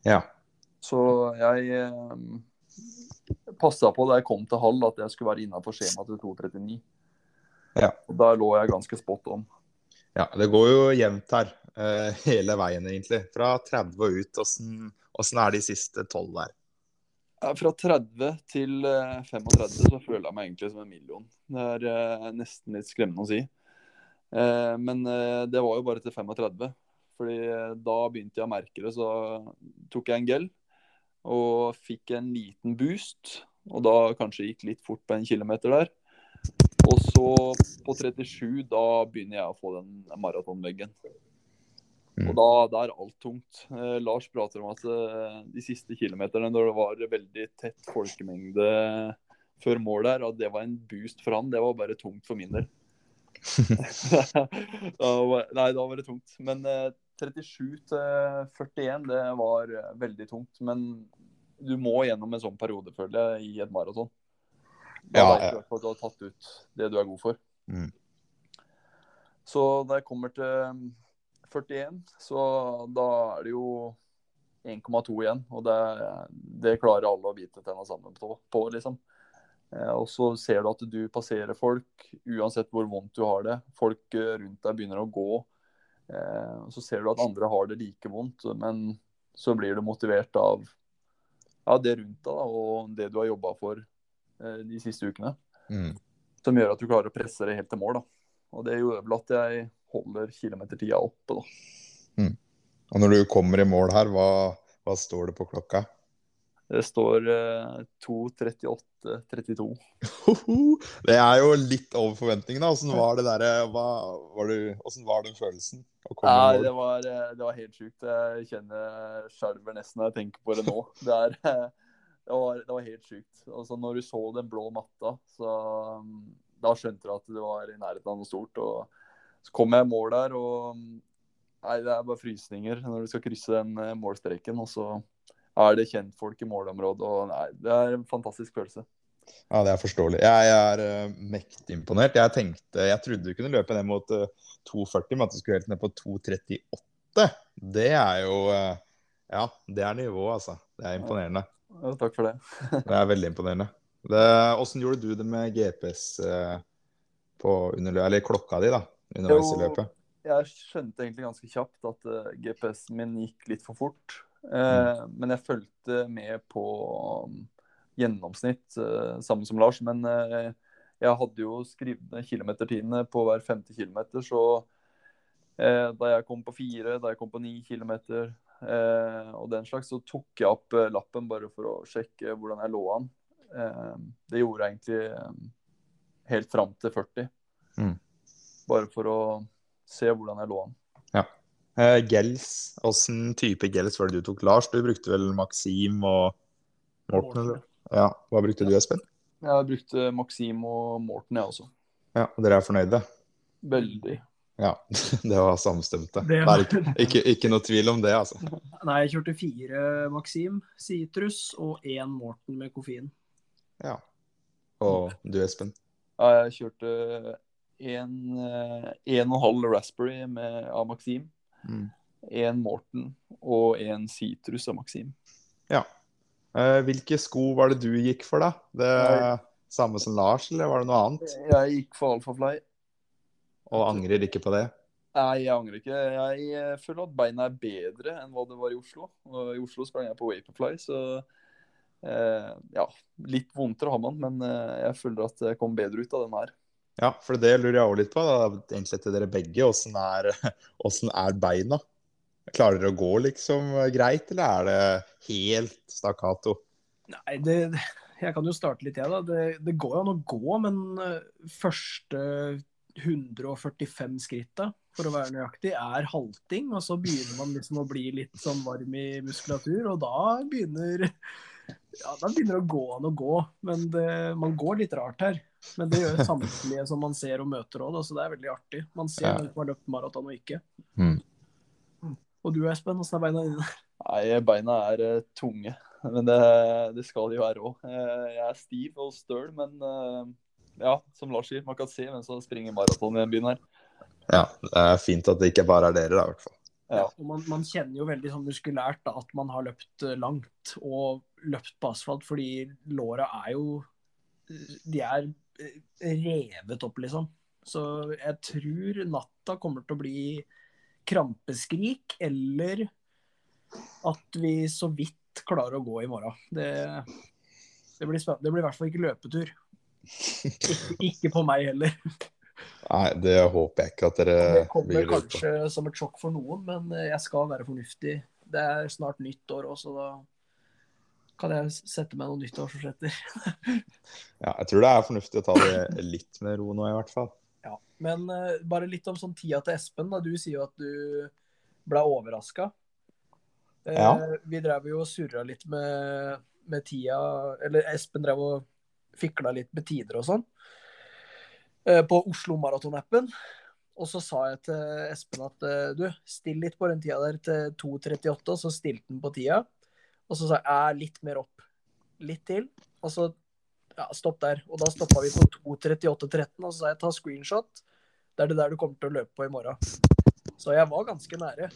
Ja. Så jeg eh, passa på da jeg kom til halv at jeg skulle være innafor skjemaet til 2.39. Ja. Og der lå jeg ganske spot on. ja. Det går jo jevnt her. eh, hele veien, egentlig. Fra 30 og ut. Åssen er de siste tolv der? Fra 30 til eh, 35 så føler jeg meg egentlig som en million. Det er eh, nesten litt skremmende å si. Eh, men eh, det var jo bare til 35. Fordi eh, da begynte jeg å merke det. Så tok jeg en gel og fikk en liten boost. Og da kanskje gikk litt fort på en kilometer der. Og så på 37, da begynner jeg å få den maratonveggen. Mm. Og da, da er alt tungt. Eh, Lars prater om at eh, de siste kilometerne, når det var veldig tett folkemengde før mål der, at det var en boost for han. Det var bare tungt for min del. da nei, da var det tungt. Men eh, 37 til 41, det var eh, veldig tungt. Men du må gjennom en sånn periode, føler jeg, i et maraton. Da Ja, vet ja. du at har tatt ut det du er god for. Mm. Så da jeg kommer til 41, så da er det jo 1,2 igjen. Og det, det klarer alle å bite tenna sammen på, på liksom. Eh, Og så ser du at du passerer folk, uansett hvor vondt du har det. Folk eh, rundt deg begynner å gå. Og Så ser du at andre har det like vondt, men så blir du motivert av ja, det rundt deg da, og det du har jobba for eh, de siste ukene. Mm. Som gjør at du klarer å presse det helt til mål. da. Og det gjør vel at jeg holder kilometertida oppe, da. Og når du kommer i mål her, hva, hva står det på klokka? Det står eh, 2.38,32. Det er jo litt over forventningene. Åssen var det derre du- Åssen var den følelsen? Nei, det var, eh, det var helt sjukt. Jeg kjenner skjelver nesten når jeg tenker på det nå. Det, er, eh, det, var, det var helt sjukt. Altså, når du så den blå matta, så da skjønte du at det var i nærheten av noe stort. Og så kom jeg i mål der, og um, nei, det er bare frysninger når du skal krysse den eh, målstreken. Og så er det kjentfolk i målområdet, og nei, det er en fantastisk følelse. Ja, det er forståelig. Jeg, jeg er uh, mektig imponert. Jeg tenkte, jeg trodde du kunne løpe ned mot uh, 2,40, men at du skulle helt ned på 2,38, det er jo uh, Ja, det er nivået, altså. Det er imponerende. Ja, takk for det. Det er veldig imponerende. Det, hvordan gjorde du det med GPS uh, på underløpet, eller klokka di da, underveis i løpet? jeg skjønte egentlig ganske kjapt at eh, GPS-en min gikk litt for fort. Eh, Men jeg fulgte med på um, gjennomsnitt, sammen samme som Lars. Men eh, jeg hadde jo skrevet ned kilometertidene på hver femte kilometer, så eh, da jeg kom på fire, da jeg kom på ni kilometer eh, og den slags, så tok jeg opp eh, lappen bare for å sjekke hvordan jeg lå an. Eh, det gjorde jeg egentlig eh, helt fram til 40. Mm. Bare for å se hvordan jeg lå an. Eh, gels, åssen type gels var det du tok? Lars, du brukte vel Maxim og Morten? eller? Ja, Hva brukte du, Espen? Jeg brukte Maxim og Morten, jeg også. Ja, og Dere er fornøyde? Veldig. Ja, det var samstemte. Det Det var- er ikke, ikke, ikke noe tvil om det, altså. Nei, jeg kjørte fire Maxim Citrus og én Morten med koffein. Ja. Og du, Espen? Ja, jeg kjørte en, eh, en og en halv Raspberry med, av Maxim. Mm. Morten og én Citrus av Maxim. Eh, hvilke sko var det du gikk for, da? Det Nei. samme som Lars, eller var det noe annet? Jeg gikk for Alfafly. Og angrer ikke på det? Nei, jeg angrer ikke. Jeg føler at beina er bedre enn hva det var i Oslo. Og I Oslo sprang jeg på Vaporfly, så eh, ja, litt vondtere har man, men eh, jeg føler at jeg kom bedre ut av den her. Ja, for det lurer jeg òg litt på. Da. Egentlig til dere begge. Åssen er, er beina? Klarer dere å gå liksom greit, eller er det helt stakkato? Nei, det, jeg kan jo starte litt, jeg, da. Det, det går jo an å gå, men eh, første 145 skritta, for å være nøyaktig, er halting. Og så begynner man liksom å bli litt sånn varm i muskulatur, og da begynner ja, da begynner det å gå an å gå. Men det, man går litt rart her. Men det gjør samtlige som man ser og møter òg, så det er veldig artig. Man ser Ja. hvem som har løpt maraton og ikke. Mm. Og du Espen, åssen er beina dine? Nei, beina er uh, tunge. Men det, det skal de være òg. jeg er stiv og støl, men uh, ja, som Lars sier, man kan se hvem som springer maraton i den byen her. Ja, det er fint at det ikke bare er dere, da, i hvert fall. Ja. Og man, man kjenner jo veldig sånn muskulært da, at man har løpt eh, langt og løpt på asfalt, fordi låra er jo De er eh, revet opp, liksom. Så jeg tror natta kommer til å bli krampeskrik, eller at vi så vidt klarer å gå i morgen. Det, det blir spennende. Det blir i hvert fall ikke løpetur. Ikke, ikke på meg heller. Nei, det håper jeg ikke at dere Det kommer kanskje som et sjokk for noen, men jeg skal være fornuftig. Det er snart nytt år også, da kan jeg sette meg noen nyttårsforsetter. Ja, jeg tror det er fornuftig å ta det litt med ro nå, i hvert fall. Ja. Men uh, bare litt om sånn tida til Espen. da. Du sier jo at du ble overraska. Ja. Vi drev jo og surra litt med, med tida Eller Espen drev og fikla litt med tider og sånn. uh, På Oslo Maraton-appen. Og så sa jeg til Espen at eh, du, still litt på den tida der til 2.38, og så stilte han på tida. Og så sa jeg "Eh, litt mer opp. Litt til. Og så ja, stopp der. Og da stoppa vi på 2.38,13, og så sa jeg ta screenshot. Det er det der du kommer til å løpe på i morgen. Så jeg var ganske nære.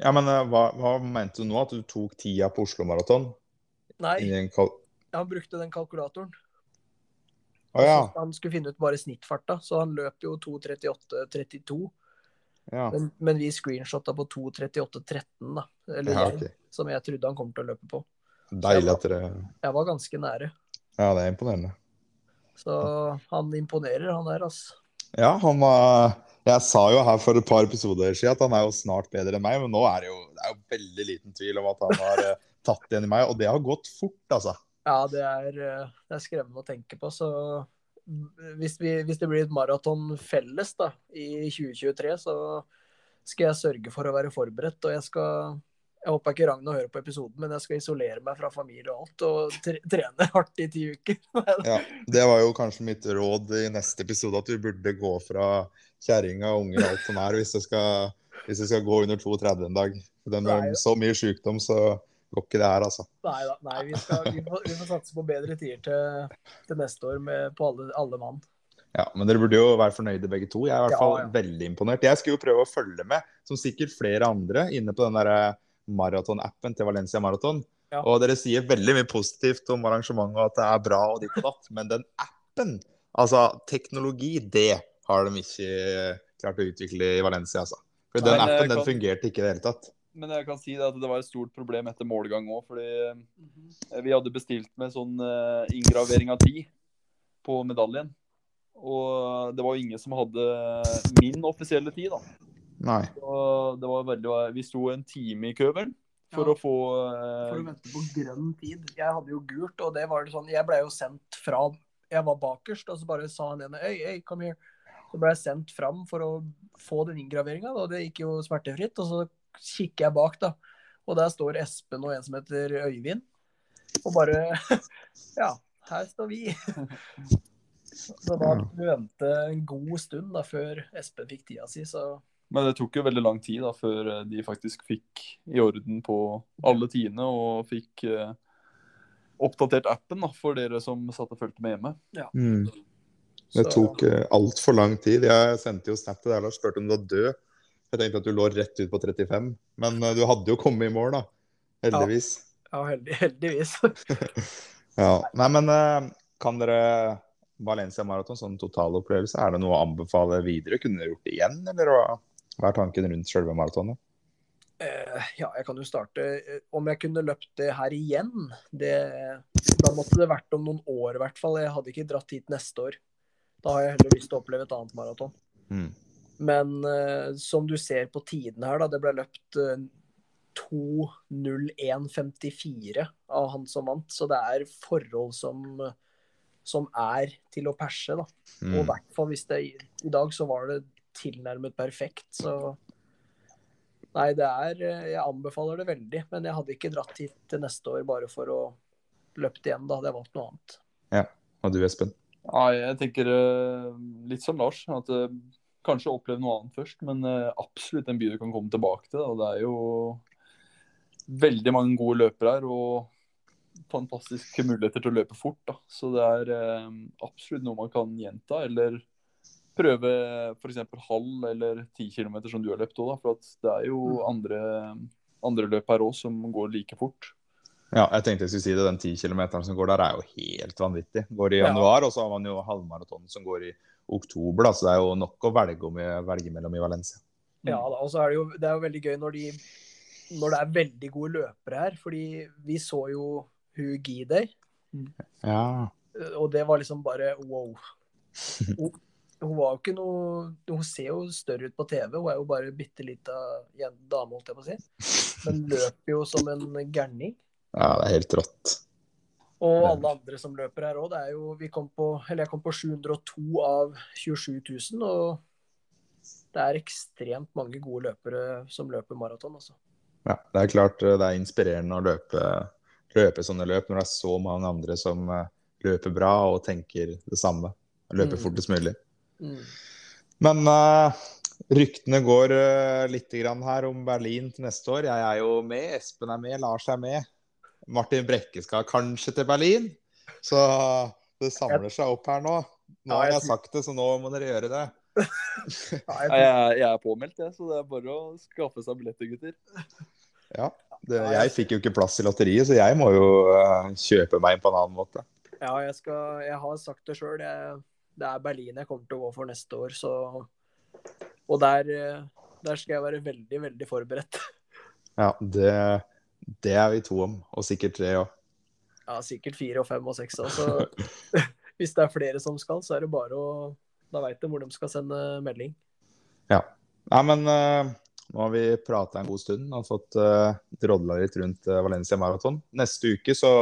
Ja, men eh, hva, hva mente du nå? At du tok tida på Oslo Maraton? Nei, han brukte den kalkulatoren. Å ja. Han skulle finne ut bare snittfarta, så han løp jo 2.38,32. ja. Men, men vi screenshotta på 2.38,13, da. Eller Ja, okay. som jeg trodde han kom til å løpe på. Deilig at dere Jeg var ganske nære. Ja, det er imponerende. Så han imponerer, han der, altså. Ja, han var Jeg sa jo her for et par episoder siden at han er jo snart bedre enn meg, men nå er det jo, det er jo veldig liten tvil om at han har eh, tatt igjen i meg, og det har gått fort, altså. Ja, det er, eh, det er skremmende å tenke på. Så hvis, vi, hvis det blir et maraton felles da, i 2023, så skal jeg sørge for å være forberedt. Og jeg skal Jeg håper ikke Ragna hører på episoden, men jeg skal isolere meg fra familie og alt og tre, trene hardt i ti uker. Ja, Det var jo kanskje mitt råd i neste episode, at du burde gå fra kjerringa og unger og alt som er, hvis det skal, hvis det skal gå under 32 en dag. Det den Nei. med så mye sykdom, så går ikke det her, altså. Nei da. Nei, vi, skal, vi, får, vi får satse på bedre tider til, til neste år med, på alle, alle mann. Ja, Men dere burde jo være fornøyde begge to. Jeg er i hvert fall ja. veldig imponert. Jeg skulle jo prøve å følge med, som sikkert flere andre, inne på den der maraton-appen til Valencia Marathon. Ja. Og dere sier veldig mye positivt om arrangementet og at det er bra og ditt og datt, men den appen, altså teknologi, det har de ikke klart å utvikle i Valencia, altså. For den Nei, appen den fungerte ikke i det hele tatt. Men jeg kan si det at det var et stort problem etter målgang òg, fordi eh, vi hadde bestilt med sånn eh, inngravering av tid på medaljen. Og det var jo ingen som hadde min offisielle tid, da. Nei. Og det var veldig, vi sto en time i køveren for Ja. å få For å vente på grønn tid. Jeg hadde jo gult, og det var det sånn Jeg ble jo sendt fra Jeg var bakerst, og så bare sa han ene Hei, hei, kom her. Så ble jeg sendt fram for å få den inngraveringa, og det gikk jo smertefritt. Og så kikker jeg bak, da. Og der står Espen og en som heter Øyvind. Og bare Ja, her står vi. Så da måtte vi vente en god stund da, før Espen fikk tida si, så Men det tok jo veldig lang tid da, før eh, de faktisk fikk i orden på alle tidene og fikk eh, oppdatert appen da, for dere som satt og fulgte med hjemme. Mm. Det tok eh, altfor lang tid. Jeg sendte jo snap til deg og spurte om du var død Jeg tenkte at du lå rett ut på 35, men eh, du hadde jo kommet i mål, da. Heldigvis. Ja, heldig, heldigvis. Ja. Nei, men eh, kan dere Valencia maraton sånn totalopplevelse, er det noe å anbefale videre? Kunne dere gjort det igjen, eller hva, er tanken rundt selve maratonet? Eh, ja, jeg kan jo starte. Om jeg kunne løpt det her igjen, det, da måtte det vært om noen år i hvert fall. Jeg hadde ikke dratt hit neste år. Da har jeg heller lyst til å oppleve et annet maraton. Mm. Men eh, som du ser på tiden her, da, det ble løpt eh, 2.01,54 av han som vant. Så det er forhold som, som er til å perse, da. Og i Mm. hvert fall hvis det I dag så var det tilnærmet perfekt, så Nei, det er eh, Jeg anbefaler det veldig, men jeg hadde ikke dratt hit til neste år bare for å løpe igjen. Da hadde jeg valgt noe annet. Ja. Og du, Espen? Ja, jeg tenker eh, litt som Lars. At eh, kanskje oppleve noe annet først, men eh, absolutt en by du kan komme tilbake til. Og det er jo veldig mange gode løpere her, og fantastiske muligheter til å løpe fort. Da. Så det er eh, absolutt noe man kan gjenta, eller prøve f.eks. halv eller ti km som du har løpt òg, for at det er jo andre, andre løp her òg som går like fort. Ja, jeg tenkte jeg skulle si det. Den 10 km som går der, er jo helt vanvittig. Går i Ja. januar, og så har man jo halvmaraton som går i oktober. Da, så det er jo nok å velge, om, velge mellom i Valencia. Ja da, og så er det jo, det er jo veldig gøy når, de, når det er veldig gode løpere her. Fordi vi så jo hun Gidey, Ja. og det var liksom bare wow. Hun, hun var jo ikke noe Hun ser jo større ut på TV, hun er jo bare bitte lita dame, holdt jeg på å si. Men løper jo som en gærning. ja, det er helt rått. Og alle andre som løper her òg. Jeg kom på 702 av 27 000, og det er ekstremt mange gode løpere som løper maraton, altså. Ja, det er klart eh, det er inspirerende å løpe, løpe sånne løp når det er så mange andre som eh, løper bra og tenker det samme. Løper Mm. fortest mulig. Mm. Men uh, ryktene går uh, litt grann her om Berlin til neste år. Jeg er jo med, Espen er med, Lars er med. Martin Brekke skal kanskje til Berlin. Så det samler seg opp her nå. Nå har jeg sagt det, så nå må dere gjøre det. Ja, jeg, Jeg, jeg er påmeldt, jeg, så det er bare å skaffe seg billetter, gutter. Ja, det, jeg fikk jo ikke plass i lotteriet, så jeg må jo uh, kjøpe meg inn på en annen måte. ja, jeg, skal, jeg har sagt det sjøl. Det er Berlin jeg kommer til å gå for neste år, så Og der, eh, der skal jeg være veldig, veldig forberedt. Ja, det, det er vi to om, og sikkert tre òg. Ja, sikkert fire og fem og seks. Altså. hvis det er flere som skal, så er det bare å Da veit de hvor de skal sende melding. Nei, men uh, nå har vi prata en god stund og fått uh, drodla litt rundt uh, Valencia Marathon. Neste uke så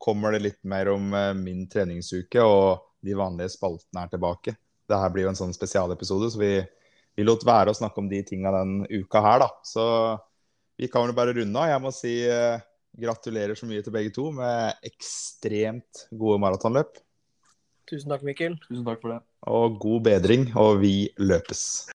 kommer det litt mer om uh, min treningsuke, og de vanlige spaltene er tilbake. Det her blir jo en sånn spesialepisode, så vi, vi lot være å snakke om de tinga den uka her, da. Så vi kan vel bare runde av. Jeg må si uh, gratulerer så mye til begge to med ekstremt gode maratonløp. Tusen takk, Mikkel. Tusen takk for det. Og god bedring, og vi løpes.